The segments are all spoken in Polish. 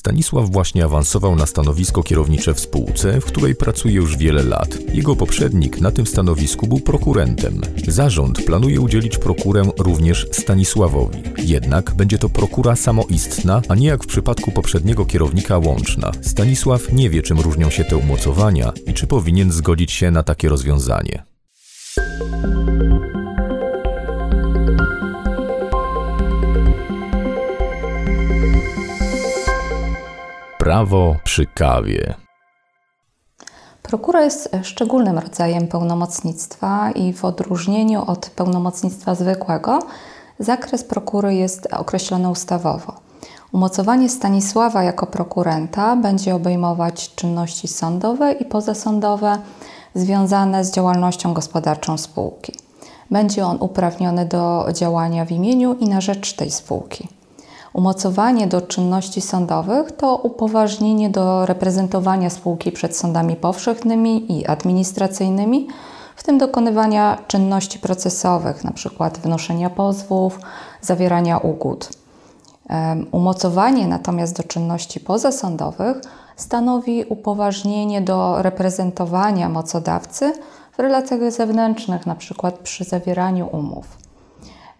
Stanisław właśnie awansował na stanowisko kierownicze w spółce, w której pracuje już wiele lat. Jego poprzednik na tym stanowisku był prokurentem. Zarząd planuje udzielić prokurę również Stanisławowi. Jednak będzie to prokura samoistna, a nie jak w przypadku poprzedniego kierownika łączna. Stanisław nie wie, czym różnią się te umocowania i czy powinien zgodzić się na takie rozwiązanie. Prawo przy kawie. Prokura jest szczególnym rodzajem pełnomocnictwa i w odróżnieniu od pełnomocnictwa zwykłego, zakres prokury jest określony ustawowo. Umocowanie Stanisława jako prokurenta będzie obejmować czynności sądowe i pozasądowe związane z działalnością gospodarczą spółki. Będzie on uprawniony do działania w imieniu i na rzecz tej spółki. Umocowanie do czynności sądowych to upoważnienie do reprezentowania spółki przed sądami powszechnymi i administracyjnymi, w tym dokonywania czynności procesowych, np. wnoszenia pozwów, zawierania ugód. Umocowanie natomiast do czynności pozasądowych stanowi upoważnienie do reprezentowania mocodawcy w relacjach zewnętrznych, np. przy zawieraniu umów.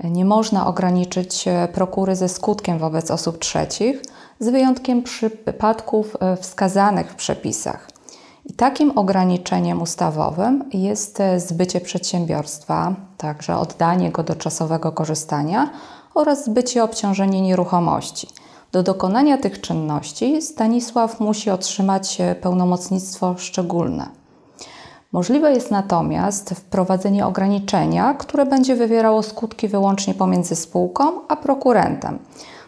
Nie można ograniczyć e, prokury ze skutkiem wobec osób trzecich, z wyjątkiem przypadków e, wskazanych w przepisach. I takim ograniczeniem ustawowym jest e, zbycie przedsiębiorstwa, także oddanie go do czasowego korzystania oraz zbycie obciążenie nieruchomości. Do dokonania tych czynności Stanisław musi otrzymać pełnomocnictwo szczególne. Możliwe jest natomiast wprowadzenie ograniczenia, które będzie wywierało skutki wyłącznie pomiędzy spółką a prokurentem.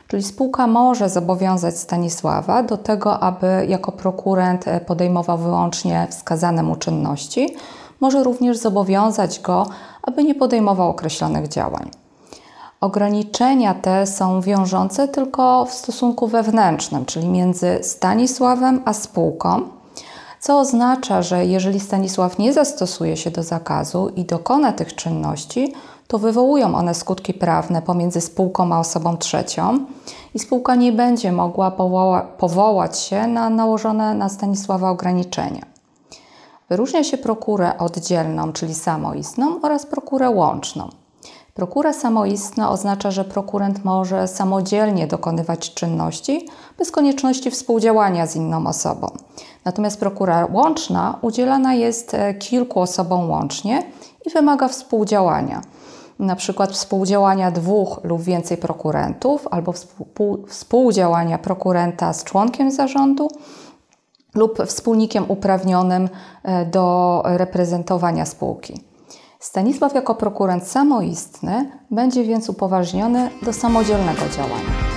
Czyli spółka może zobowiązać Stanisława do tego, aby jako prokurent podejmował wyłącznie wskazane mu czynności, może również zobowiązać go, aby nie podejmował określonych działań. Ograniczenia te są wiążące tylko w stosunku wewnętrznym, czyli między Stanisławem a spółką co oznacza, że jeżeli Stanisław nie zastosuje się do zakazu i dokona tych czynności, to wywołują one skutki prawne pomiędzy spółką a osobą trzecią i spółka nie będzie mogła powoła powołać się na nałożone na Stanisława ograniczenia. Wyróżnia się prokurę oddzielną, czyli samoistną, oraz prokurę łączną. Prokura samoistna oznacza, że prokurent może samodzielnie dokonywać czynności bez konieczności współdziałania z inną osobą. Natomiast prokura łączna udzielana jest e, kilku osobom łącznie i wymaga współdziałania. Na przykład współdziałania dwóch lub więcej prokurentów, albo współdziałania prokurenta z członkiem zarządu lub wspólnikiem uprawnionym e, do reprezentowania spółki. Stanisław jako prokurent samoistny będzie więc upoważniony do samodzielnego działania.